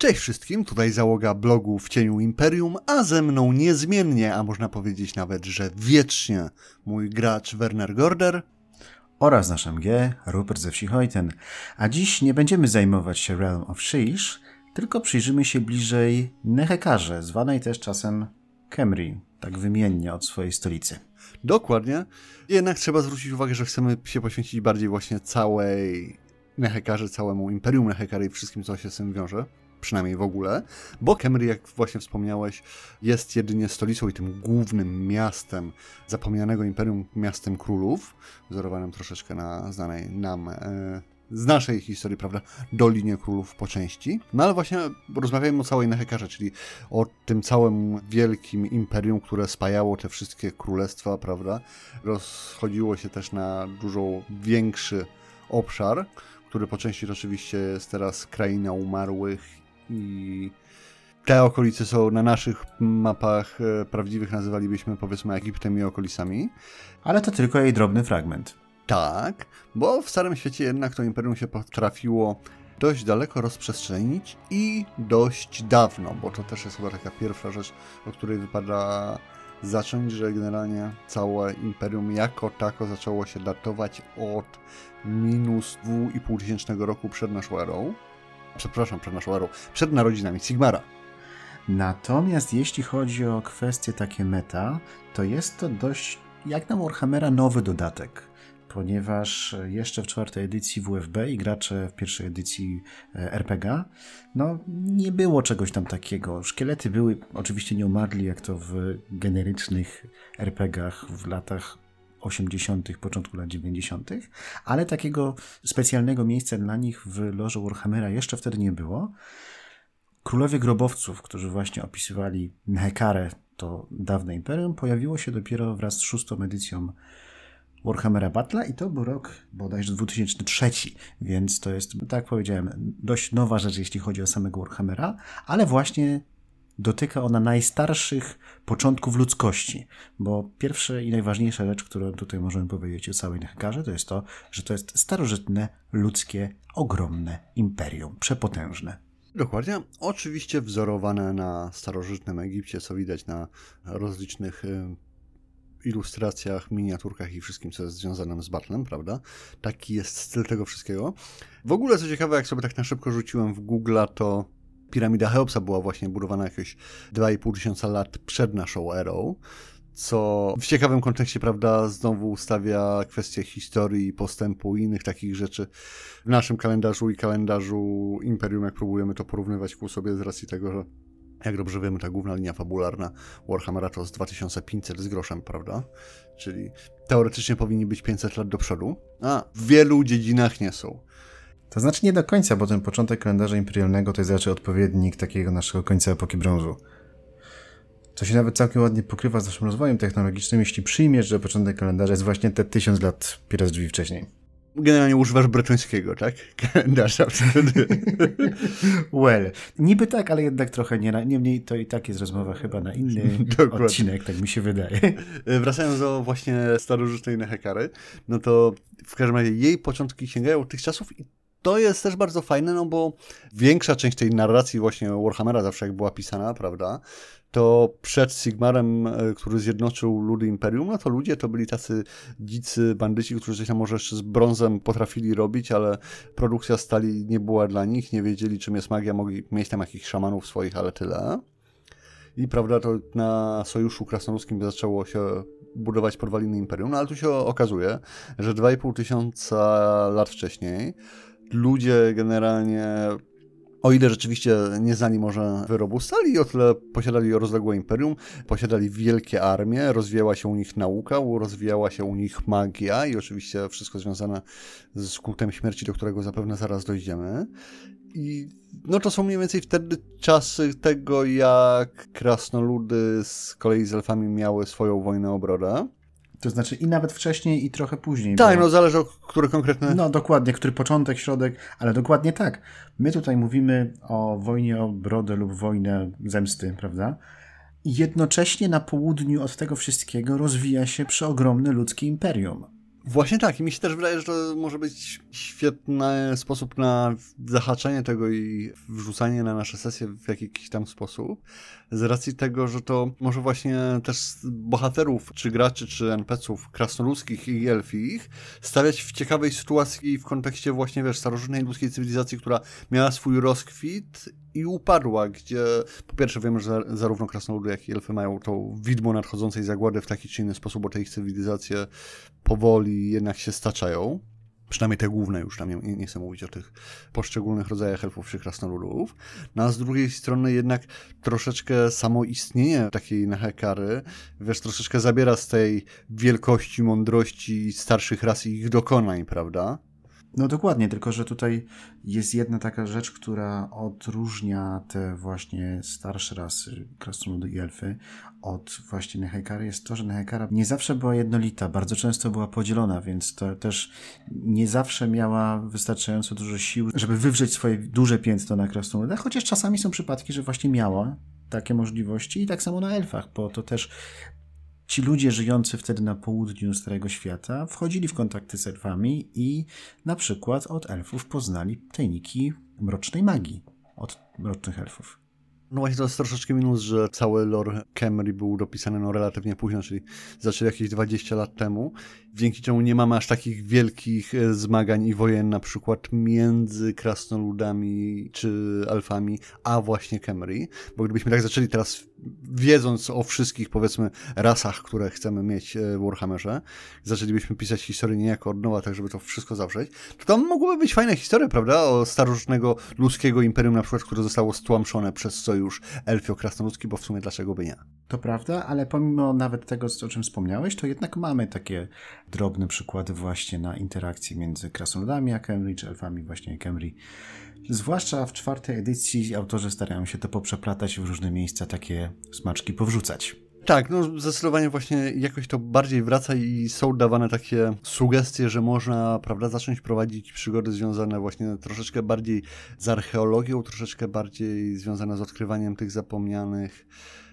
Cześć wszystkim, tutaj załoga blogu w cieniu Imperium, a ze mną niezmiennie, a można powiedzieć nawet, że wiecznie, mój gracz Werner Gorder. Oraz nasz MG, Rupert ze wsi. A dziś nie będziemy zajmować się Realm of Sheesh, tylko przyjrzymy się bliżej Nehekarze, zwanej też czasem Kemri, tak wymiennie od swojej stolicy. Dokładnie. Jednak trzeba zwrócić uwagę, że chcemy się poświęcić bardziej właśnie całej Nehekarze, całemu Imperium Nehekary i wszystkim, co się z tym wiąże przynajmniej w ogóle, bo Kemry, jak właśnie wspomniałeś, jest jedynie stolicą i tym głównym miastem zapomnianego imperium, miastem królów, wzorowanym troszeczkę na znanej nam e, z naszej historii, prawda, Dolinie Królów po części. No ale właśnie rozmawiajmy o całej Nehekarze, czyli o tym całym wielkim imperium, które spajało te wszystkie królestwa, prawda, rozchodziło się też na dużo większy obszar, który po części oczywiście jest teraz kraina umarłych i te okolice są na naszych mapach e, prawdziwych, nazywalibyśmy powiedzmy Egiptem i okolicami. Ale to tylko jej drobny fragment. Tak, bo w Starym Świecie jednak to imperium się potrafiło dość daleko rozprzestrzenić i dość dawno, bo to też jest chyba taka pierwsza rzecz, o której wypada zacząć, że generalnie całe imperium jako tako zaczęło się datować od minus 2,5 tysięcznego roku przed naszą erą przepraszam, przed naszą erą, przed narodzinami Sigmara. Natomiast jeśli chodzi o kwestie takie meta, to jest to dość, jak na Warhammera, nowy dodatek ponieważ jeszcze w czwartej edycji WFB i gracze w pierwszej edycji e, RPG, no nie było czegoś tam takiego. Szkielety były oczywiście nie umarli, jak to w generycznych RPGach w latach 80., początku lat 90., ale takiego specjalnego miejsca dla nich w loży Warhammera jeszcze wtedy nie było. Królowie grobowców, którzy właśnie opisywali Hekarę, to dawne imperium, pojawiło się dopiero wraz z szóstą edycją Warhammera Battle i to był rok bodajże 2003, więc to jest, tak jak powiedziałem, dość nowa rzecz, jeśli chodzi o samego Warhammera, ale właśnie dotyka ona najstarszych początków ludzkości, bo pierwsza i najważniejsza rzecz, którą tutaj możemy powiedzieć o całej Nehekarze, to jest to, że to jest starożytne, ludzkie, ogromne imperium, przepotężne. Dokładnie. Oczywiście wzorowane na starożytnym Egipcie, co widać na rozlicznych y, ilustracjach, miniaturkach i wszystkim, co jest związane z Battlem, prawda? Taki jest styl tego wszystkiego. W ogóle, co ciekawe, jak sobie tak na szybko rzuciłem w Google'a, to Piramida Cheopsa była właśnie budowana jakieś 2,5 tysiąca lat przed naszą erą, co w ciekawym kontekście, prawda, znowu stawia kwestię historii, postępu i innych takich rzeczy w naszym kalendarzu i kalendarzu Imperium, jak próbujemy to porównywać ku sobie z racji tego, że jak dobrze wiemy, ta główna linia fabularna Warhammera to z 2500 z groszem, prawda? Czyli teoretycznie powinni być 500 lat do przodu, a w wielu dziedzinach nie są. To znaczy nie do końca, bo ten początek kalendarza imperialnego to jest raczej odpowiednik takiego naszego końca epoki brązu. Co się nawet całkiem ładnie pokrywa z naszym rozwojem technologicznym, jeśli przyjmiesz, że początek kalendarza jest właśnie te tysiąc lat piera drzwi wcześniej. Generalnie używasz bretońskiego, tak? Kalendarza wtedy. well, niby tak, ale jednak trochę nie. Niemniej to i tak jest rozmowa chyba na inny Dokładnie. odcinek, tak mi się wydaje. Wracając do właśnie starożytnej Nehekary, no to w każdym razie jej początki sięgają tych czasów i to jest też bardzo fajne, no bo większa część tej narracji właśnie Warhammera zawsze jak była pisana, prawda, to przed Sigmarem, e, który zjednoczył ludy Imperium, no to ludzie to byli tacy dzicy bandyci, którzy tam może jeszcze z brązem potrafili robić, ale produkcja stali nie była dla nich, nie wiedzieli czym jest magia, mogli mieć tam jakichś szamanów swoich, ale tyle. I prawda, to na Sojuszu Krasnoludzkim zaczęło się budować podwaliny Imperium, no ale tu się okazuje, że 2,5 tysiąca lat wcześniej ludzie generalnie o ile rzeczywiście nie znali może wyrobu stali, o tyle posiadali rozległe imperium, posiadali wielkie armie, rozwijała się u nich nauka, rozwijała się u nich magia i oczywiście wszystko związane z kultem śmierci, do którego zapewne zaraz dojdziemy. I no to są mniej więcej wtedy czasy tego, jak krasnoludy z kolei z elfami miały swoją wojnę o brodę. To znaczy i nawet wcześniej, i trochę później. Tak, bo... no zależy o który konkretny... No dokładnie, który początek, środek, ale dokładnie tak. My tutaj mówimy o wojnie o brodę lub wojnę zemsty, prawda? I jednocześnie na południu od tego wszystkiego rozwija się przeogromne ludzkie imperium. Właśnie tak. I mi się też wydaje, że to może być świetny sposób na zahaczenie tego i wrzucanie na nasze sesje w jakiś tam sposób. Z racji tego, że to może właśnie też bohaterów, czy graczy, czy NPC-ów krasnoludzkich i elfich stawiać w ciekawej sytuacji w kontekście właśnie, wiesz, starożytnej ludzkiej cywilizacji, która miała swój rozkwit i upadła, gdzie po pierwsze wiemy, że zarówno krasnoludy, jak i elfy mają to widmo nadchodzącej zagłady w taki czy inny sposób, bo te ich cywilizacje powoli jednak się staczają. Przynajmniej te główne już tam, nie, nie chcę mówić o tych poszczególnych rodzajach elfów czy krasnoludów. No a z drugiej strony jednak troszeczkę samo istnienie takiej Nehekary, wiesz, troszeczkę zabiera z tej wielkości, mądrości starszych ras i ich dokonań, prawda? No dokładnie, tylko że tutaj jest jedna taka rzecz, która odróżnia te właśnie starsze rasy, krasnoludy i elfy, od właśnie Nehekary, jest to, że Nehekara nie zawsze była jednolita, bardzo często była podzielona, więc to też nie zawsze miała wystarczająco dużo sił, żeby wywrzeć swoje duże piętno na krasnoludach, chociaż czasami są przypadki, że właśnie miała takie możliwości i tak samo na elfach, bo to też ci ludzie żyjący wtedy na południu Starego Świata wchodzili w kontakty z elfami i na przykład od elfów poznali tajniki mrocznej magii od mrocznych elfów. No właśnie to jest troszeczkę minus, że cały lore Camry był dopisany no relatywnie późno, czyli zaczęli jakieś 20 lat temu, dzięki czemu nie mamy aż takich wielkich e, zmagań i wojen na przykład między krasnoludami czy alfami, a właśnie Camry, bo gdybyśmy tak zaczęli teraz wiedząc o wszystkich, powiedzmy, rasach, które chcemy mieć e, w Warhammerze, zaczęlibyśmy pisać historię niejako od nowa, tak żeby to wszystko zawrzeć, to tam mogłyby być fajne historie, prawda, o starożytnego ludzkiego imperium na przykład, które zostało stłamszone przez sojusz elfio-krasnoludzki, bo w sumie dlaczego by nie? To prawda, ale pomimo nawet tego, o czym wspomniałeś, to jednak mamy takie drobne przykłady właśnie na interakcje między krasnoludami a Kemri, czy elfami właśnie Kemri. Zwłaszcza w czwartej edycji autorzy starają się to poprzeplatać w różne miejsca, takie smaczki powrzucać. Tak, no zdecydowanie właśnie jakoś to bardziej wraca i są dawane takie sugestie, że można, prawda, zacząć prowadzić przygody związane właśnie troszeczkę bardziej z archeologią, troszeczkę bardziej związane z odkrywaniem tych zapomnianych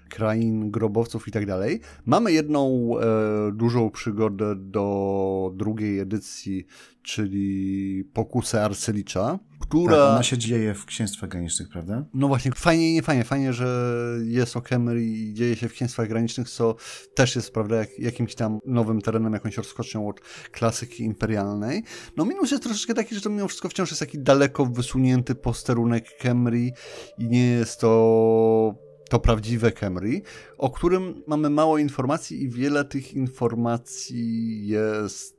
krain, grobowców i tak dalej. Mamy jedną e, dużą przygodę do drugiej edycji, czyli Pokusę Arcelicza, która... Tak, ona się dzieje w Księstwach Granicznych, prawda? No właśnie, fajnie nie fajnie. Fajnie, że jest o Kemer i dzieje się w Księstwach Granicznych, co też jest, prawda, jak, jakimś tam nowym terenem, jakąś rozskocznią od klasyki imperialnej. No minus jest troszeczkę taki, że to mimo wszystko wciąż jest taki daleko wysunięty posterunek Kemri i nie jest to to prawdziwe Camry, o którym mamy mało informacji i wiele tych informacji jest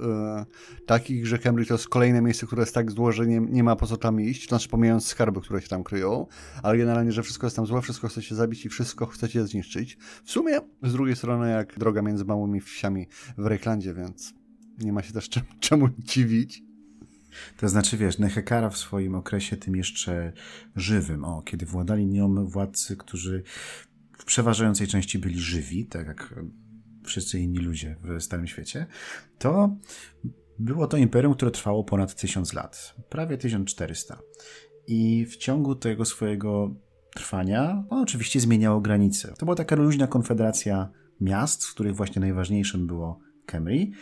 e, takich, że Camry to jest kolejne miejsce, które jest tak złe, że nie, nie ma po co tam iść, to znaczy pomijając skarby, które się tam kryją, ale generalnie, że wszystko jest tam złe, wszystko chcecie zabić i wszystko chcecie zniszczyć. W sumie z drugiej strony jak droga między małymi wsiami w Rejklandzie, więc nie ma się też czemu, dziwić. To znaczy, wiesz, Nehekara w swoim okresie tym jeszcze żywym, o, kiedy władali nią władcy, którzy w przeważającej części byli żywi, tak jak wszyscy inni ludzie w Starym Świecie, to było to imperium, które trwało ponad tysiąc lat, prawie 1400. I w ciągu tego swojego trwania, no oczywiście zmieniało granice. To była taka luźna konfederacja miast, z których właśnie najważniejszym było Kemri.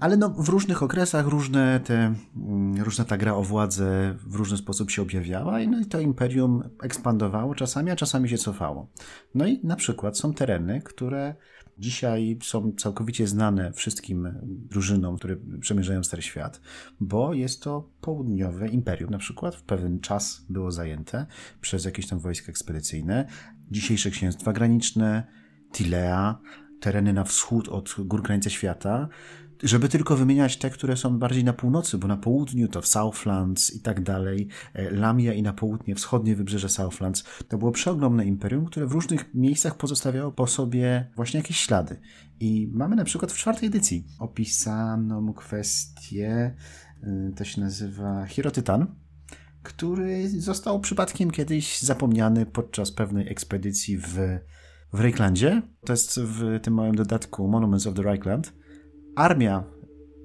Ale no, w różnych okresach różne te, mm, różna ta gra o władzę w różny sposób się objawiała i, no, i to imperium ekspandowało czasami, a czasami się cofało. No i na przykład są tereny, które dzisiaj są całkowicie znane wszystkim drużynom, które przemierzają Stary Świat, bo jest to południowe imperium. Na przykład w pewien czas było zajęte przez jakieś tam wojska ekspedycyjne. Dzisiejsze księstwa graniczne, Tilea, tereny na wschód od gór krańca świata, żeby tylko wymieniać te, które są bardziej na północy, bo na południu to w Southlands i tak dalej, e, Lamia i na południe, wschodnie wybrzeże Southlands, to było przeogromne imperium, które w różnych miejscach pozostawiało po sobie właśnie jakieś ślady. I mamy na przykład w czwartej edycji opisaną kwestię, e, to się nazywa Hirotytan, który został przypadkiem kiedyś zapomniany podczas pewnej ekspedycji w, w Reiklandzie. To jest w tym małym dodatku Monuments of the Reichland armia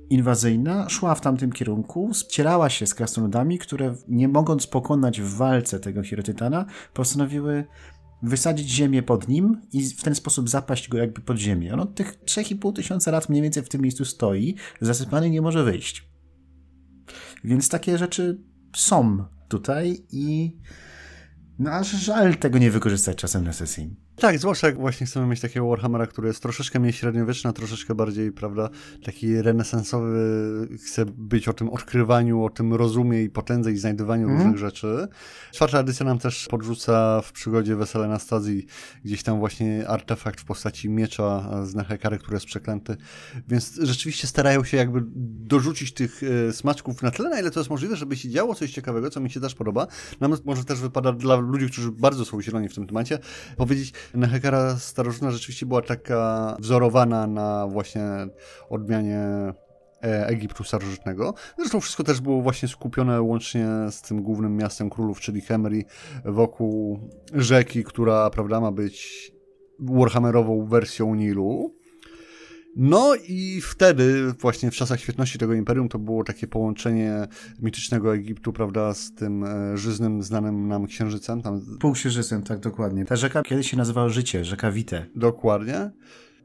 inwazyjna szła w tamtym kierunku, ścierała się z krasnoludami, które nie mogąc pokonać w walce tego Hirotytana, postanowiły wysadzić ziemię pod nim i w ten sposób zapaść go jakby pod ziemię. On od tych 3,5 tysiąca lat mniej więcej w tym miejscu stoi, zasypany nie może wyjść. Więc takie rzeczy są tutaj i no aż żal tego nie wykorzystać czasem na sesji. Tak, zwłaszcza jak właśnie chcemy mieć takiego Warhammera, który jest troszeczkę mniej średniowieczny, a troszeczkę bardziej, prawda, taki renesansowy, chce być o tym odkrywaniu, o tym rozumie i potędze i znajdowaniu mm. różnych rzeczy. Czwarta edycja nam też podrzuca w przygodzie Wesele na Stazji gdzieś tam właśnie artefakt w postaci miecza z Nehekary, który jest przeklęty, więc rzeczywiście starają się jakby dorzucić tych e, smaczków na tyle, na ile to jest możliwe, żeby się działo coś ciekawego, co mi się też podoba. Nam może też wypada dla ludzi, którzy bardzo są zieloni w tym temacie, powiedzieć, Nehekara starożytna rzeczywiście była taka wzorowana na właśnie odmianie e, Egiptu starożytnego. Zresztą wszystko też było właśnie skupione łącznie z tym głównym miastem królów, czyli Hemri, wokół rzeki, która, prawda, ma być Warhammerową wersją Nilu. No i wtedy, właśnie w czasach świetności tego imperium, to było takie połączenie mitycznego Egiptu, prawda, z tym e, żyznym, znanym nam księżycem. Tam... Półksiężycem, tak, dokładnie. Ta rzeka kiedyś się nazywała Życie, rzeka Wite. Dokładnie.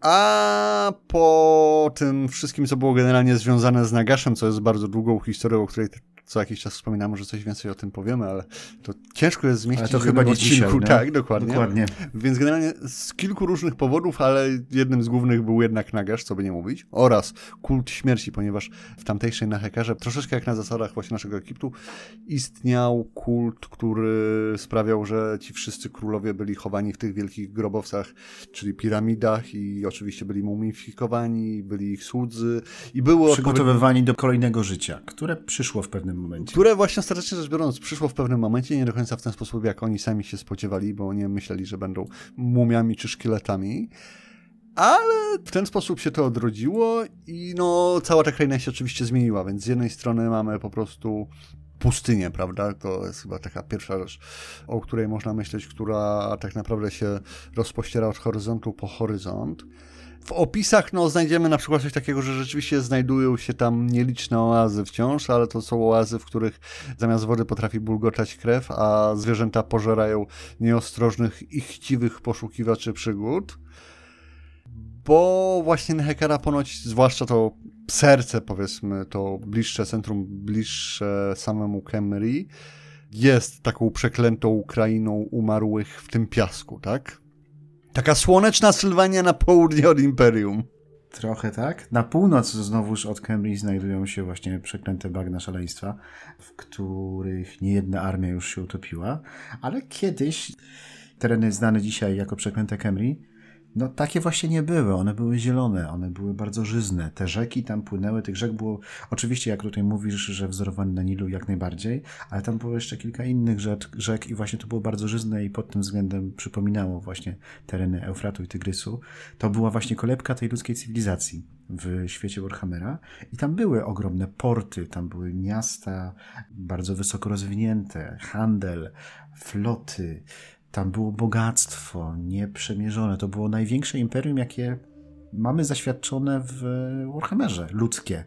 A po tym wszystkim, co było generalnie związane z Nagaszem, co jest bardzo długą historią, o której co jakiś czas wspominamy, że coś więcej o tym powiemy, ale to ciężko jest zmieścić ale to chyba nie dzisiaj, no? Tak, dokładnie. dokładnie. Więc generalnie z kilku różnych powodów, ale jednym z głównych był jednak Nagash, co by nie mówić, oraz kult śmierci, ponieważ w tamtejszej Nahekarze, troszeczkę jak na zasadach właśnie naszego Egiptu, istniał kult, który sprawiał, że ci wszyscy królowie byli chowani w tych wielkich grobowcach, czyli piramidach i oczywiście byli mumifikowani, byli ich słudzy i było... Przygotowywani do kolejnego życia, które przyszło w pewnym pewnym momencie. Które właśnie ostatecznie rzecz biorąc przyszło w pewnym momencie, nie do końca w ten sposób, jak oni sami się spodziewali, bo nie myśleli, że będą mumiami czy szkieletami. Ale w ten sposób się to odrodziło i no cała ta kraina się oczywiście zmieniła, więc z jednej strony mamy po prostu pustynię, prawda? To jest chyba taka pierwsza rzecz, o której można myśleć, która tak naprawdę się rozpościera od horyzontu po horyzont. W opisach no, znajdziemy na przykład coś takiego, że rzeczywiście znajdują się tam nieliczne oazy wciąż, ale to są oazy, w których zamiast wody potrafi bulgotać krew, a zwierzęta pożerają nieostrożnych i chciwych poszukiwaczy przygód. Bo właśnie Nehekara ponoć, zwłaszcza to serce, powiedzmy, to bliższe centrum, bliższe samemu Kemri, jest taką przeklętą krainą umarłych w tym piasku, tak? Taka słoneczna Sylwania na południe od Imperium. Trochę tak. Na północ znowuż od Cambridge znajdują się właśnie przeklęte bagna szaleństwa, w których niejedna armia już się utopiła, ale kiedyś tereny znane dzisiaj jako przeklęte Cambridge no takie właśnie nie były. One były zielone, one były bardzo żyzne. Te rzeki tam płynęły, tych rzek było, oczywiście jak tutaj mówisz, że wzorowany na Nilu jak najbardziej, ale tam było jeszcze kilka innych rzek, rzek i właśnie to było bardzo żyzne i pod tym względem przypominało właśnie tereny Eufratu i Tygrysu. To była właśnie kolebka tej ludzkiej cywilizacji w świecie Warhammera i tam były ogromne porty, tam były miasta bardzo wysoko rozwinięte, handel, floty, tam było bogactwo nieprzemierzone. To było największe imperium, jakie mamy zaświadczone w Warhammerze, ludzkie.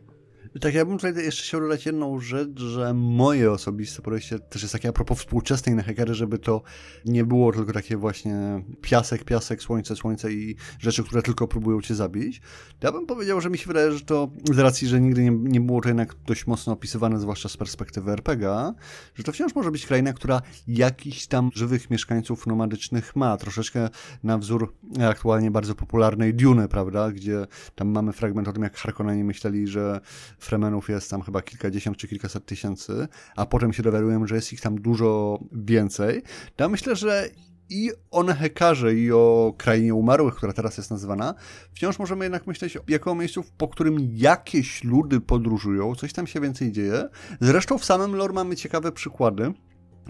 Tak, ja bym tutaj jeszcze chciał dodać jedną rzecz, że moje osobiste podejście też jest takie a propos współczesnej Nehekary, żeby to nie było tylko takie właśnie piasek, piasek, słońce, słońce i rzeczy, które tylko próbują cię zabić. Ja bym powiedział, że mi się wydaje, że to z racji, że nigdy nie, nie było to jednak dość mocno opisywane, zwłaszcza z perspektywy RPG, że to wciąż może być kraina, która jakiś tam żywych mieszkańców nomadycznych ma. Troszeczkę na wzór aktualnie bardzo popularnej Duny, prawda, gdzie tam mamy fragment o tym, jak Harkonneni myśleli, że Fremenów jest tam chyba kilkadziesiąt czy kilkaset tysięcy, a potem się dowiadujemy, że jest ich tam dużo więcej, ja myślę, że i o Nehekarze, i o Krainie Umarłych, która teraz jest nazywana, wciąż możemy jednak myśleć jako o miejscu, po którym jakieś ludy podróżują, coś tam się więcej dzieje. Zresztą w samym lore mamy ciekawe przykłady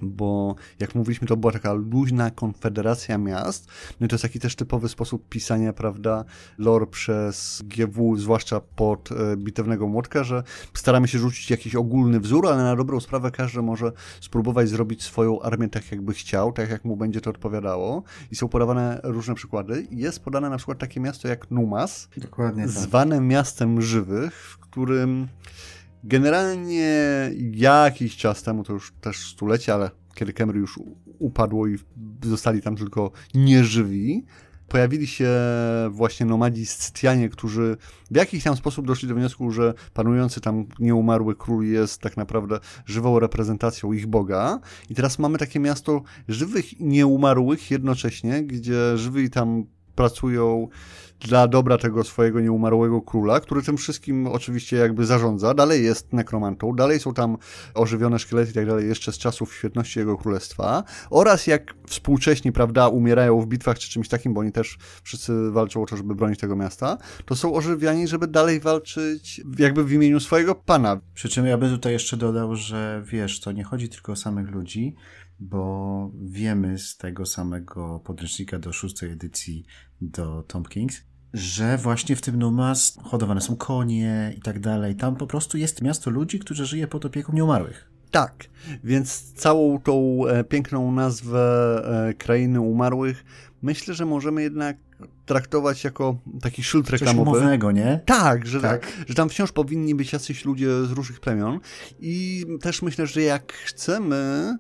bo jak mówiliśmy, to była taka luźna konfederacja miast. No i to jest taki też typowy sposób pisania, prawda, lore przez GW, zwłaszcza pod e, bitewnego młotka, że staramy się rzucić jakiś ogólny wzór, ale na dobrą sprawę każdy może spróbować zrobić swoją armię tak, jakby chciał, tak jak mu będzie to odpowiadało. I są podawane różne przykłady. Jest podane na przykład takie miasto jak Numas, Dokładnie tak. zwane miastem żywych, w którym Generalnie jakiś czas temu, to już też stulecie, ale kiedy Kemry już upadło i zostali tam tylko nieżywi, pojawili się właśnie nomadzi Scytianie, którzy w jakiś tam sposób doszli do wniosku, że panujący tam nieumarły król jest tak naprawdę żywą reprezentacją ich Boga. I teraz mamy takie miasto żywych i nieumarłych jednocześnie, gdzie żywi tam pracują dla dobra tego swojego nieumarłego króla, który tym wszystkim oczywiście jakby zarządza. Dalej jest nekromantą, dalej są tam ożywione szkielety i tak dalej jeszcze z czasów świetności jego królestwa. Oraz jak współcześni, prawda, umierają w bitwach czy czymś takim, bo oni też wszyscy walczą o to, żeby bronić tego miasta, to są ożywiani, żeby dalej walczyć jakby w imieniu swojego pana. Przy czym ja bym tutaj jeszcze dodał, że wiesz, to nie chodzi tylko o samych ludzi, bo wiemy z tego samego podręcznika do szóstej edycji do Tom Kings, że właśnie w tym Numas hodowane są konie i tak dalej. Tam po prostu jest miasto ludzi, którzy żyje pod opieką nieumarłych. Tak, więc całą tą e, piękną nazwę e, krainy umarłych myślę, że możemy jednak traktować jako taki szyld reklamowy. Coś umownego, nie? Tak że, tak, że tam wciąż powinni być jacyś ludzie z różnych plemion i też myślę, że jak chcemy,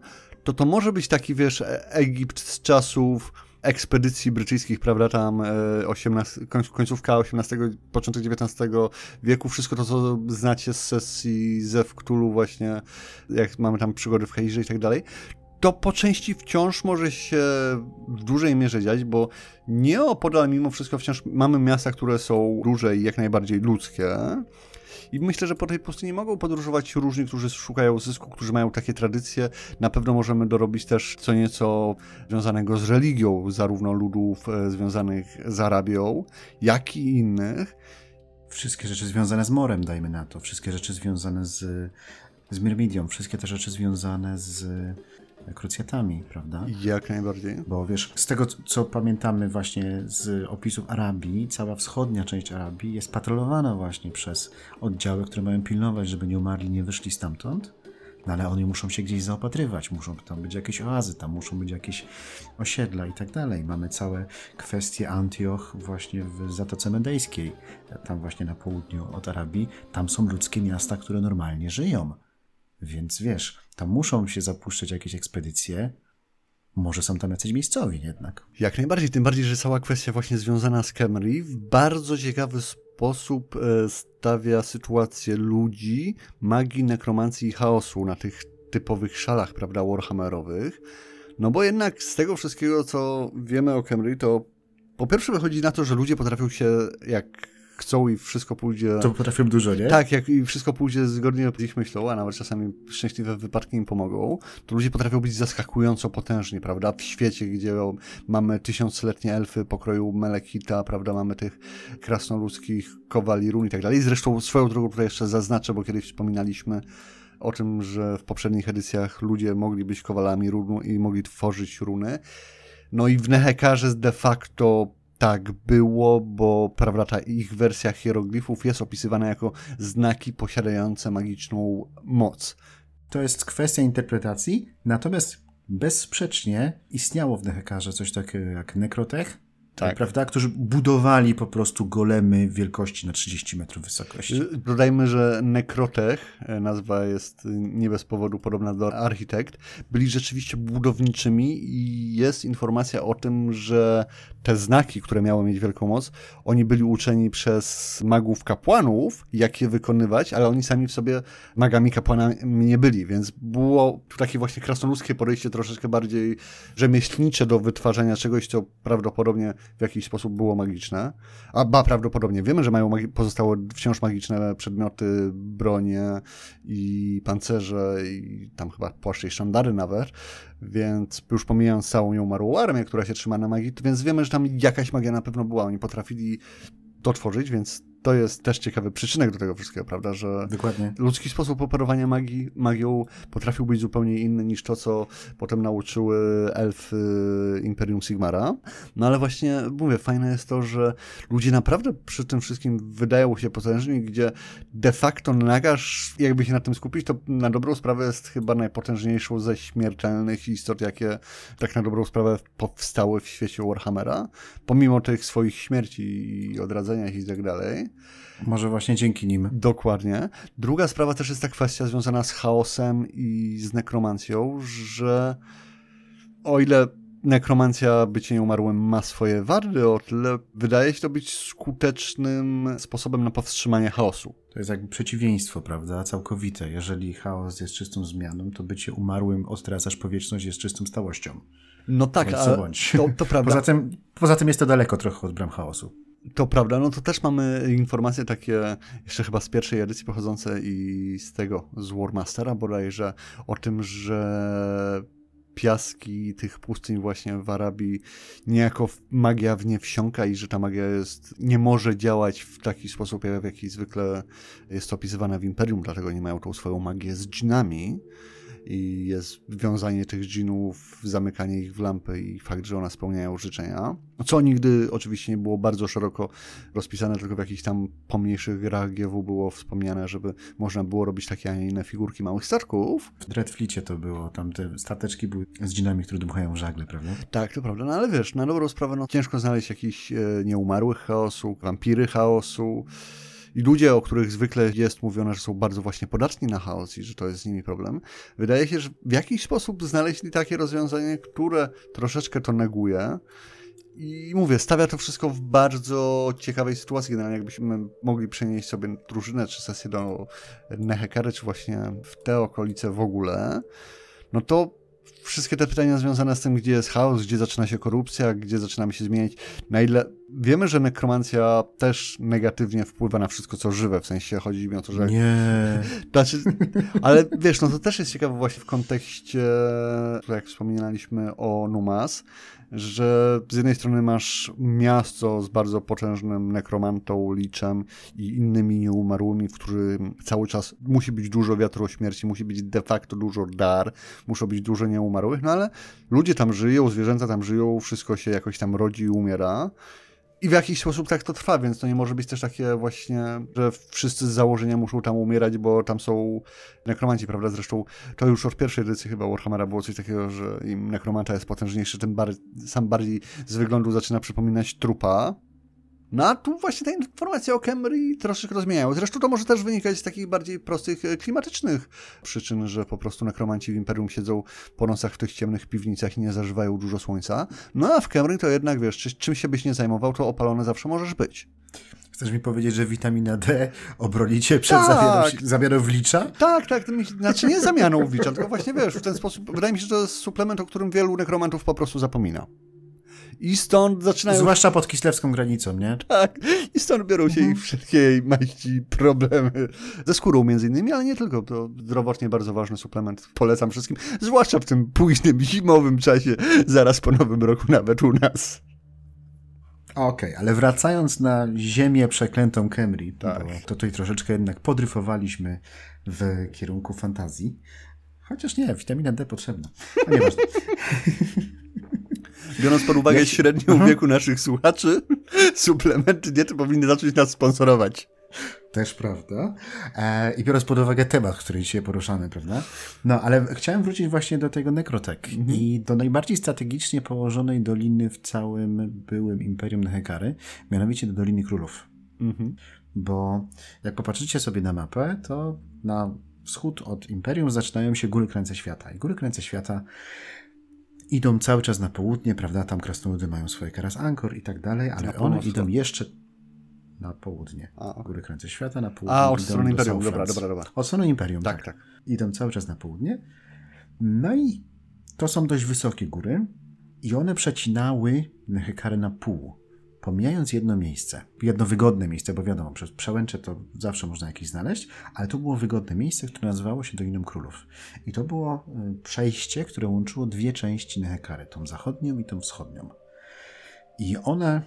to to może być taki, wiesz, e- Egipt z czasów ekspedycji brytyjskich, prawda, tam 18, e, końcówka XVIII, początek XIX wieku, wszystko to, co znacie z sesji ze Cthulhu właśnie, jak mamy tam przygody w Heirze i tak dalej, to po części wciąż może się w dużej mierze dziać, bo nieopodal mimo wszystko wciąż mamy miasta, które są duże i jak najbardziej ludzkie, i myślę, że po tej pustyni mogą podróżować różni, którzy szukają zysku, którzy mają takie tradycje. Na pewno możemy dorobić też co nieco związanego z religią, zarówno ludów e, związanych z Arabią, jak i innych. Wszystkie rzeczy związane z morem, dajmy na to. Wszystkie rzeczy związane z, z Myrmidią. Wszystkie te rzeczy związane z krucjatami, prawda? Jak najbardziej. Bo wiesz, z tego co pamiętamy właśnie z opisów Arabii, cała wschodnia część Arabii jest patrolowana właśnie przez oddziały, które mają pilnować, żeby nie umarli, nie wyszli stamtąd. No ale oni muszą się gdzieś zaopatrywać, muszą tam być jakieś oazy, tam muszą być jakieś osiedla i tak dalej. Mamy całe kwestie Antioch właśnie w Zatoce Medejskiej, tam właśnie na południu od Arabii. Tam są ludzkie miasta, które normalnie żyją. Więc wiesz, tam muszą się zapuszczać jakieś ekspedycje. Może są tam jacyś miejscowi jednak. Jak najbardziej, tym bardziej, że cała kwestia właśnie związana z Camry w bardzo ciekawy sposób e, stawia sytuację ludzi, magii, nekromancji i chaosu na tych typowych szalach, prawda, warhammerowych. No bo jednak z tego wszystkiego, co wiemy o Camry, to po pierwsze wychodzi na to, że ludzie potrafią się, jak chcą i wszystko pójdzie... To potrafią dużo, nie? Tak, jak i wszystko pójdzie zgodnie z ich myślą, a nawet czasami szczęśliwe wypadki im pomogą, to ludzie potrafią być zaskakująco potężni, prawda? W świecie, gdzie mamy tysiącletnie elfy pokroju Melekita, prawda? Mamy tych krasnoludzkich kowali run i tak dalej. Zresztą swoją drogą tutaj jeszcze zaznaczę, bo kiedyś wspominaliśmy o tym, że w poprzednich edycjach ludzie mogli być kowalami runu i mogli tworzyć runy. No i w Nehekarze de facto tak było, bo prawda, ich wersja hieroglifów jest opisywana jako znaki posiadające magiczną moc. To jest kwestia interpretacji, natomiast bezsprzecznie istniało w Nehekarze coś takiego jak nekrotech, tak. prawda? Którzy budowali po prostu golemy wielkości na 30 metrów wysokości. Y, dodajmy, że Nekrotech, e, nazwa jest nie bez powodu podobna do architekt, byli rzeczywiście budowniczymi i jest informacja o tym, że te znaki, które miały mieć wielką moc, oni byli uczeni przez magów kapłanów, jak je wykonywać, ale oni sami w sobie magami kapłanami nie byli, więc było takie właśnie krasnoludzkie podejście troszeczkę bardziej rzemieślnicze do wytwarzania czegoś, co prawdopodobnie w jakiś sposób było magiczne. A ba, prawdopodobnie wiemy, że mają pozostałe wciąż magiczne przedmioty, bronie i pancerze i tam chyba płaszcze i szandary nawet, więc już pomijając całą nieumarłą armię, która się trzyma na magii, więc wiemy, że tam jakaś magia na pewno była. Oni potrafili to tworzyć, więc to jest też ciekawy przyczynek do tego wszystkiego, prawda, że Dokładnie. ludzki sposób operowania magii, magią potrafił być zupełnie inny niż to, co potem nauczyły elfy Imperium Sigmara. No ale właśnie, mówię, fajne jest to, że ludzie naprawdę przy tym wszystkim wydają się potężni, gdzie de facto nagarz, jakby się na tym skupić, to na dobrą sprawę jest chyba najpotężniejszą ze śmiertelnych istot, jakie tak na dobrą sprawę powstały w świecie Warhammera, pomimo tych swoich śmierci i odradzeniach i tak dalej Może właśnie dzięki nim. Dokładnie. Druga sprawa też jest ta kwestia związana z chaosem i z nekromancją, że o ile nekromancja, bycie nieumarłym ma swoje wady, o tyle wydaje się to być skutecznym sposobem na powstrzymanie chaosu. To jest jakby przeciwieństwo, prawda? Całkowite. Jeżeli chaos jest czystą zmianą, to bycie umarłym odtracasz powietrzność jest czystą stałością. No tak, ale to, to prawda. Poza tym, poza tym jest to daleko trochę od bram chaosu. To prawda, no to też mamy informacje takie, jeszcze chyba z pierwszej edycji pochodzące i z tego, z Warmastera bodajże, o tym, że piaski tych pustyń właśnie w Arabii niejako magia w nie wsiąka i że ta magia jest, nie może działać w taki sposób, w jaki zwykle jest opisywana w Imperium, dlatego nie mają tą swoją magię z dżinami i jest wiązanie tych dżinów, zamykanie ich w lampy i fakt, że one spełniają życzenia. Co nigdy oczywiście nie było bardzo szeroko rozpisane, tylko w jakichś tam pomniejszych grach GW było wspomniane, żeby można było robić takie, a nie inne figurki małych statków. W Dreadfleetie to było, tam te stateczki były z dżinami, które dmuchają żagle, prawda? Tak, to prawda, no ale wiesz, na dobrą sprawę no, ciężko znaleźć jakiś e, nieumarłych chaosu, wampiry chaosu, i ludzie, o których zwykle jest mówione, że są bardzo właśnie podatni na chaos i że to jest z nimi problem, wydaje się, że w jakiś sposób znaleźli takie rozwiązanie, które troszeczkę to neguje. I mówię, stawia to wszystko w bardzo ciekawej sytuacji. Generalnie jakbyśmy mogli przenieść sobie drużynę czy sesję do Nehekary, czy właśnie w te okolice w ogóle, no to wszystkie te pytania związane z tym, gdzie jest chaos, gdzie zaczyna się korupcja, gdzie zaczynamy się zmieniać, na ile wiemy, że nekromancja też negatywnie wpływa na wszystko, co żywe, w sensie chodzi mi o to, że... Nie. Znaczy, ale wiesz, no to też jest ciekawe właśnie w kontekście, jak wspominaliśmy o Numas, że z jednej strony masz miasto z bardzo potężnym nekromantą, liczem i innymi nieumarłymi, w którym cały czas musi być dużo wiatru śmierci, musi być de facto dużo dar, muszą być dużo nieumarłych, no ale ludzie tam żyją, zwierzęta tam żyją, wszystko się jakoś tam rodzi i umiera. I w jakiś sposób tak to trwa, więc to nie może być też takie właśnie, że wszyscy z założenia muszą tam umierać, bo tam są nekromanci, prawda? Zresztą to już od pierwszej edycji chyba Warhammera było coś takiego, że im nekromanta jest potężniejszy, tym bar sam bardziej z wyglądu zaczyna przypominać trupa, no a tu właśnie te informacje o Camry troszeczkę rozmieniają. Zresztą to może też wynikać z takich bardziej prostych e, klimatycznych przyczyn, że po prostu nekromanci w Imperium siedzą po nocach w tych ciemnych piwnicach i nie zażywają dużo słońca. No a w Camry to jednak, wiesz, czy, czym się byś nie zajmował, to opalony zawsze możesz być. Chcesz mi powiedzieć, że witamina D obroni cię przed tak. zamianą, w licza? Tak, tak. Znaczy nie zamianą w licza, tylko właśnie wiesz, w ten sposób, wydaje mi się, że to jest suplement, o którym wielu nekromantów po prostu zapomina. I stąd zaczynają... Zwłaszcza pod kislewską granicą, nie? Tak. I stąd biorą się mhm. ich wszelkie maści problemy ze skórą między innymi, ale nie tylko. To zdrowotnie bardzo ważny suplement. Polecam wszystkim, zwłaszcza w tym późnym, zimowym czasie, zaraz po nowym roku nawet u nas. Okej, okay, ale wracając na ziemię przeklętą Kemri, tak. to tutaj troszeczkę jednak podryfowaliśmy w kierunku fantazji. Chociaż nie, witamina D potrzebna. No nieważne. Biorąc pod uwagę średnią mhm. wieku naszych słuchaczy, suplementy diety powinny zacząć nas sponsorować. Też prawda. E, I biorąc pod uwagę temat, który dzisiaj poruszamy, prawda? No, ale chciałem wrócić właśnie do tego Nekrotek mhm. i do najbardziej strategicznie położonej doliny w całym byłym Imperium Nehekary, mianowicie do Doliny Królów. Mhm. Bo jak popatrzycie sobie na mapę, to na wschód od Imperium zaczynają się góry krańce świata. I góry krańce świata idą cały czas na południe, prawda? Tam krasnoludy mają swoje Karas Ankor i tak dalej, ale one idą jeszcze na południe. A, Góry Krańce Świata na południe. A, od strony Imperium, dobra, dobra, dobra. Od strony Imperium, tak, tak, tak. Idą cały czas na południe. No i to są dość wysokie góry i one przecinały Nehekarę na pół pomijając jedno miejsce, jedno wygodne miejsce, bo wiadomo, przez przełęcze to zawsze można jakieś znaleźć, ale to było wygodne miejsce, które nazywało się Doliną Królów. I to było y, przejście, które łączyło dwie części Nehekary, tą zachodnią i tą wschodnią. I one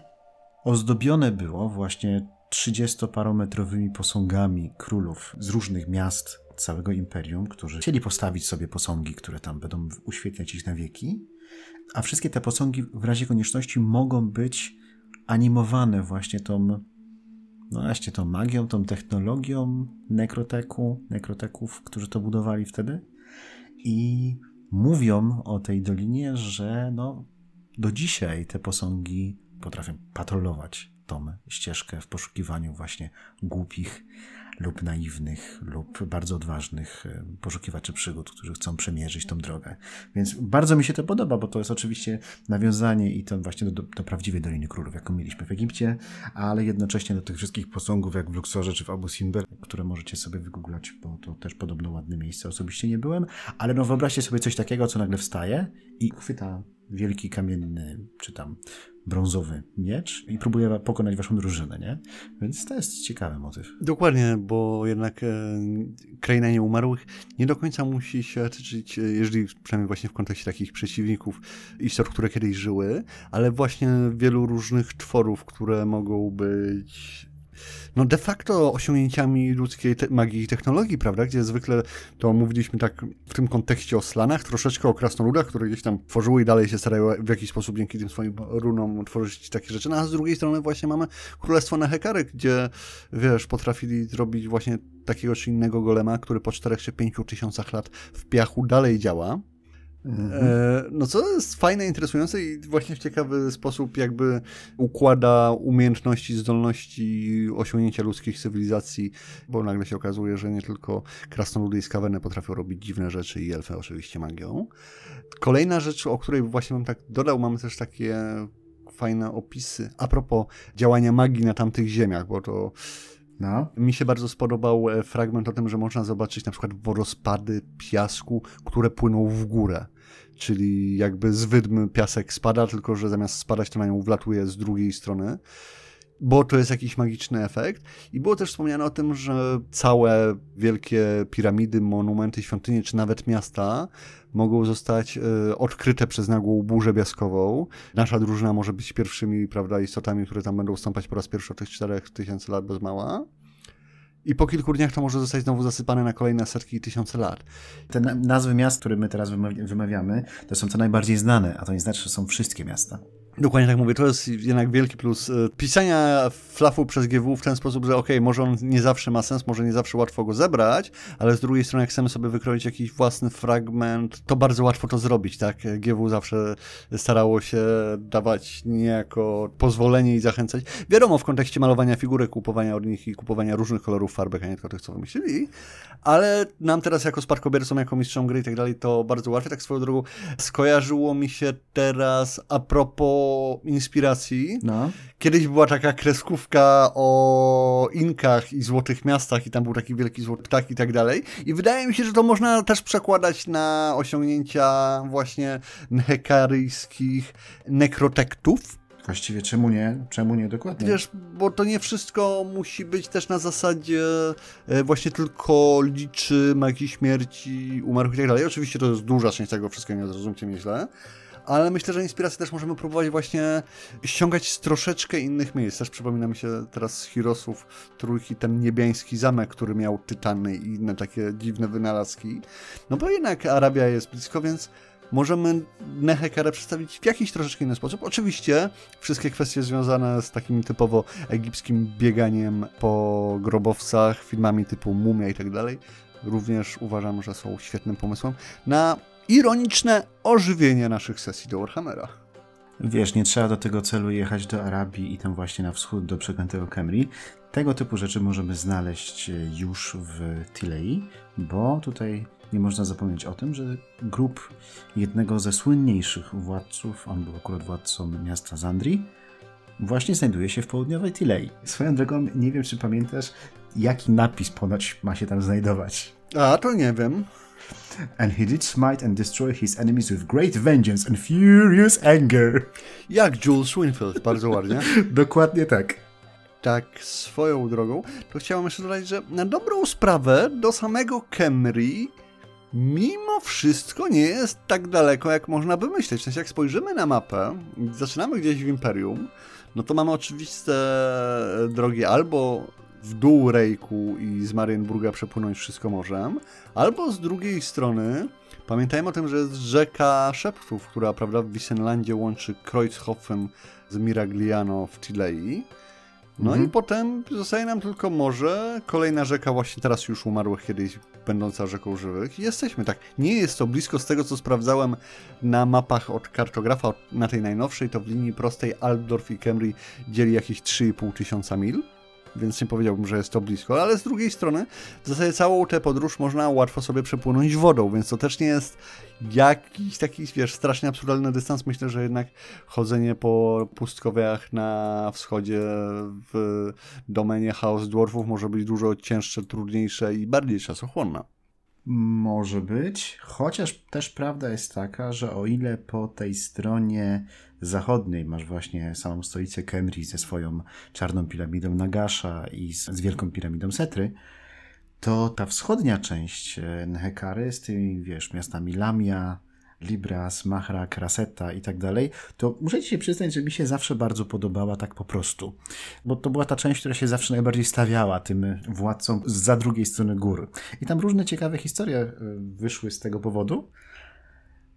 ozdobione było właśnie trzydziestoparometrowymi posągami królów z różnych miast całego imperium, którzy chcieli postawić sobie posągi, które tam będą uświetniać ich na wieki. A wszystkie te posągi w razie konieczności mogą być animowane właśnie tą, no właśnie tą magią, tą technologią nekroteku, nekroteków, którzy to budowali wtedy. I mówią o tej dolinie, że no, do dzisiaj te posągi potrafią patrolować tą ścieżkę w poszukiwaniu właśnie głupich lub naiwnych, lub bardzo odważnych e, poszukiwaczy przygód, którzy chcą przemierzyć tą drogę. Więc bardzo mi się to podoba, bo to jest oczywiście nawiązanie i to właśnie do, do prawdziwej Doliny Królów, jaką mieliśmy w Egipcie, ale jednocześnie do tych wszystkich posągów, jak w Luxorze czy w Abu Simbel, które możecie sobie wygooglać, bo to też podobno ładne miejsce. Osobiście nie byłem, ale no wyobraźcie sobie coś takiego, co nagle wstaje i chwyta wielki kamienny, czy tam brązowy miecz i próbuje pokonać waszą drużynę, nie? Więc to jest ciekawy motyw. Dokładnie, bo jednak e, kraina nieumarłych nie do końca musi się tyczyć, e, jeżeli przynajmniej właśnie w kontekście takich przeciwników, istot, które kiedyś żyły, ale właśnie wielu różnych tworów, które mogą być no de facto osiągnięciami ludzkiej magii i technologii, prawda? Gdzie zwykle to mówiliśmy tak w tym kontekście o slanach, troszeczkę o krasnoludach, które gdzieś tam tworzyły i dalej się starają w jakiś sposób dzięki tym swoim runom tworzyć takie rzeczy. No a z drugiej strony właśnie mamy Królestwo Nehekary, gdzie wiesz, potrafili zrobić właśnie takiego czy innego golema, który po 4 czy 5 tysiącach lat w piachu dalej działa Mhm. E, no co jest fajne, interesujące i właśnie w ciekawy sposób jakby układa umiejętności, zdolności osiągnięcia ludzkich cywilizacji, bo nagle się okazuje, że nie tylko krasnoludy i skaweny potrafią robić dziwne rzeczy i elfy oczywiście magią. Kolejna rzecz, o której właśnie bym tak dodał, mamy też takie fajne opisy a propos działania magii na tamtych ziemiach, bo to no. Mi się bardzo spodobał e, fragment o tym, że można zobaczyć na przykład wodospady piasku, które płyną w górę. Czyli jakby z wydmy piasek spada, tylko że zamiast spadać to na nią wlatuje z drugiej strony bo to jest jakiś magiczny efekt. I było też wspomniane o tym, że całe wielkie piramidy, monumenty, świątynie, czy nawet miasta mogą zostać y, odkryte przez nagłą burzę piaskową. Nasza drużyna może być pierwszymi, prawda, istotami, które tam będą stąpać po raz pierwszy od tych 4000 lat bez mała. I po kilku dniach to może zostać znowu zasypane na kolejne setki i tysiące lat. Te nazwy miast, które my teraz wymawiamy, to są te najbardziej znane, a to nie znaczy, że są wszystkie miasta. Dokładnie tak mówię, to jest jednak wielki plus e, pisania flafu przez GW w ten sposób, że ok, może on nie zawsze ma sens, może nie zawsze łatwo go zebrać, ale z drugiej strony jak chcemy sobie wykroić jakiś własny fragment, to bardzo łatwo to zrobić, tak? GW zawsze starało się dawać niejako pozwolenie i zachęcać. Wiadomo, w kontekście malowania figurek, kupowania od nich i kupowania różnych kolorów farbek, a nie tylko tych, co wymyślili, ale nam teraz jako sparkobiercom, jako mistrzom gry i tak dalej, to bardzo łatwe. Tak swoją drogą skojarzyło mi się teraz a propos inspiracji. No. Kiedyś była taka kreskówka o Inkach i złotych miastach i tam był taki wielki złoty ptak i tak dalej. I wydaje mi się, że to można też przekładać na osiągnięcia właśnie hekaryjskich nekrotektów. Właściwie czemu nie? Czemu nie dokładnie? Wiesz, bo to nie wszystko musi być też na zasadzie e, właśnie tylko liczy magii śmierci, umarłych i tak dalej. Oczywiście to jest duża część tego wszystkiego, nie zrozumcie mnie źle ale myślę, że inspirację też możemy próbować właśnie ściągać z troszeczkę innych miejsc. Też przypomina mi się teraz z Hirosów trójki ten niebiański zamek, który miał tytany i inne takie dziwne wynalazki. No bo jednak Arabia jest blisko, więc możemy Nehekarę przedstawić w jakiś troszeczkę inny sposób. Oczywiście wszystkie kwestie związane z takim typowo egipskim bieganiem po grobowcach, filmami typu Mumia i tak dalej, również uważam, że są świetnym pomysłem na ironiczne ożywienie naszych sesji do Warhammera. Wiesz, nie trzeba do tego celu jechać do Arabii i tam właśnie na wschód do przeklętego Kemri. Tego typu rzeczy możemy znaleźć już w Tilei, bo tutaj nie można zapomnieć o tym, że grup jednego ze słynniejszych władców, on był akurat władcą miasta Zandri, właśnie znajduje się w południowej Tilei. Swoją drogą, nie wiem czy pamiętasz, jaki napis ponoć ma się tam znajdować. A, to nie wiem. And he did smite and destroy his enemies with great vengeance and furious anger. Jak Jules Winfield, bardzo ładnie. Dokładnie tak. Tak, swoją drogą, to chciałem jeszcze dodać, że na dobrą sprawę do samego Kemri mimo wszystko nie jest tak daleko, jak można by myśleć. W sensie, jak spojrzymy na mapę, zaczynamy gdzieś w Imperium, no to mamy oczywiste drogi albo w dół Rejku i z Marienburga przepłynąć wszystko morzem, albo z drugiej strony pamiętajmy o tym, że jest rzeka Szeptów, która prawda, w Wissenlandzie łączy Kreuzhofen z Miragliano w Tilei. No mhm. i potem zostaje nam tylko morze, kolejna rzeka właśnie teraz już umarłych kiedyś będąca rzeką żywych. Jesteśmy tak. Nie jest to blisko z tego, co sprawdzałem na mapach od kartografa na tej najnowszej, to w linii prostej Altdorf i Cambry dzieli jakieś 3,5 tysiąca mil więc nie powiedziałbym, że jest to blisko, ale z drugiej strony w zasadzie całą tę podróż można łatwo sobie przepłynąć wodą, więc to też nie jest jakiś taki, wiesz, strasznie absurdalny dystans. Myślę, że jednak chodzenie po pustkowiach na wschodzie w domenie Chaos Dwarfów może być dużo cięższe, trudniejsze i bardziej czasochłonne. Może być, chociaż też prawda jest taka, że o ile po tej stronie zachodniej masz właśnie samą stolicę Kemri ze swoją czarną piramidą Nagasza i z, z wielką piramidą Setry, to ta wschodnia część e, Nhekary z tymi, wiesz, miastami Lamia, Libras, Mahra, Kraseta i tak dalej, to muszę ci się przyznać, że mi się zawsze bardzo podobała tak po prostu. Bo to była ta część, która się zawsze najbardziej stawiała tym władcom za drugiej strony gór. I tam różne ciekawe historie e, wyszły z tego powodu.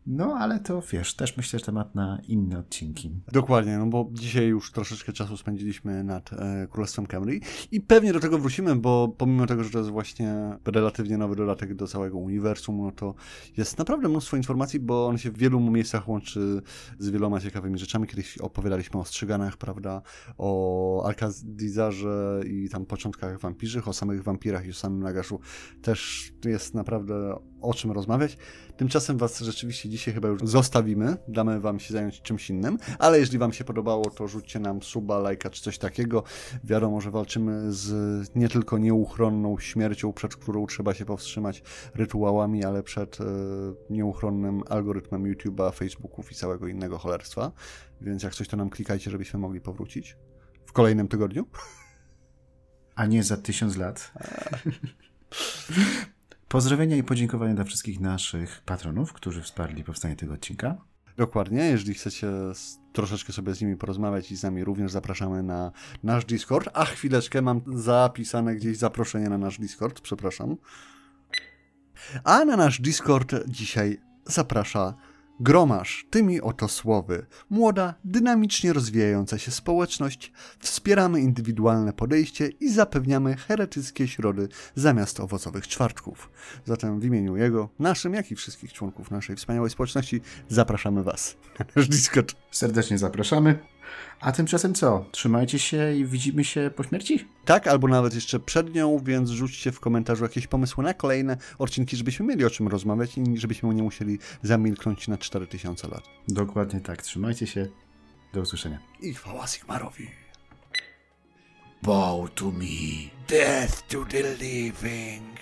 No, ale to wiesz, też myślę, że temat na inne odcinki. Dokładnie, no bo dzisiaj już troszeczkę czasu spędziliśmy nad e, Królestwem Camry i pewnie do tego wrócimy, bo pomimo tego, że to jest właśnie relatywnie nowy dodatek do całego uniwersum, no to jest naprawdę mnóstwo informacji, bo on się w wielu miejscach łączy z wieloma ciekawymi rzeczami. Kiedyś opowiadaliśmy o Strzyganach, prawda, o Alcazizarze i tam początkach wampirzych, o samych wampirach i o samym Nagaszu. Też jest naprawdę o czym rozmawiać. Tymczasem Was rzeczywiście dzisiaj chyba już zostawimy, damy Wam się zająć czymś innym, ale jeżeli Wam się podobało, to rzućcie nam suba, lajka czy coś takiego. Wiadomo, że walczymy z nie tylko nieuchronną śmiercią, przed którą trzeba się powstrzymać rytuałami, ale przed e, nieuchronnym algorytmem YouTube'a, Facebooków i całego innego cholerstwa. Więc jak coś, to nam klikajcie, żebyśmy mogli powrócić w kolejnym tygodniu. A nie za tysiąc lat. Pozdrowienia i podziękowania dla wszystkich naszych patronów, którzy wsparli powstanie tego odcinka. Dokładnie, jeżeli chcecie troszeczkę sobie z nimi porozmawiać i z nami również zapraszamy na nasz Discord. A chwileczkę, mam zapisane gdzieś zaproszenie na nasz Discord, przepraszam. A na nasz Discord dzisiaj zaprasza Gromasz tymi oto słowy. Młoda, dynamicznie rozwijająca się społeczność, wspieramy indywidualne podejście i zapewniamy heretyckie środy zamiast owocowych czwartków. Zatem w imieniu jego, naszym, jak i wszystkich członków naszej wspaniałej społeczności zapraszamy Was na nasz Discord. Serdecznie zapraszamy. A tymczasem co? Trzymajcie się i widzimy się po śmierci? Tak, albo nawet jeszcze przed nią, więc rzućcie w komentarzu jakieś pomysły na kolejne odcinki, żebyśmy mieli o czym rozmawiać i żebyśmy nie musieli zamilknąć na 4000 lat. Dokładnie tak. Trzymajcie się. Do usłyszenia. I chwała Sigmarowi. Bow to me. Death to the living.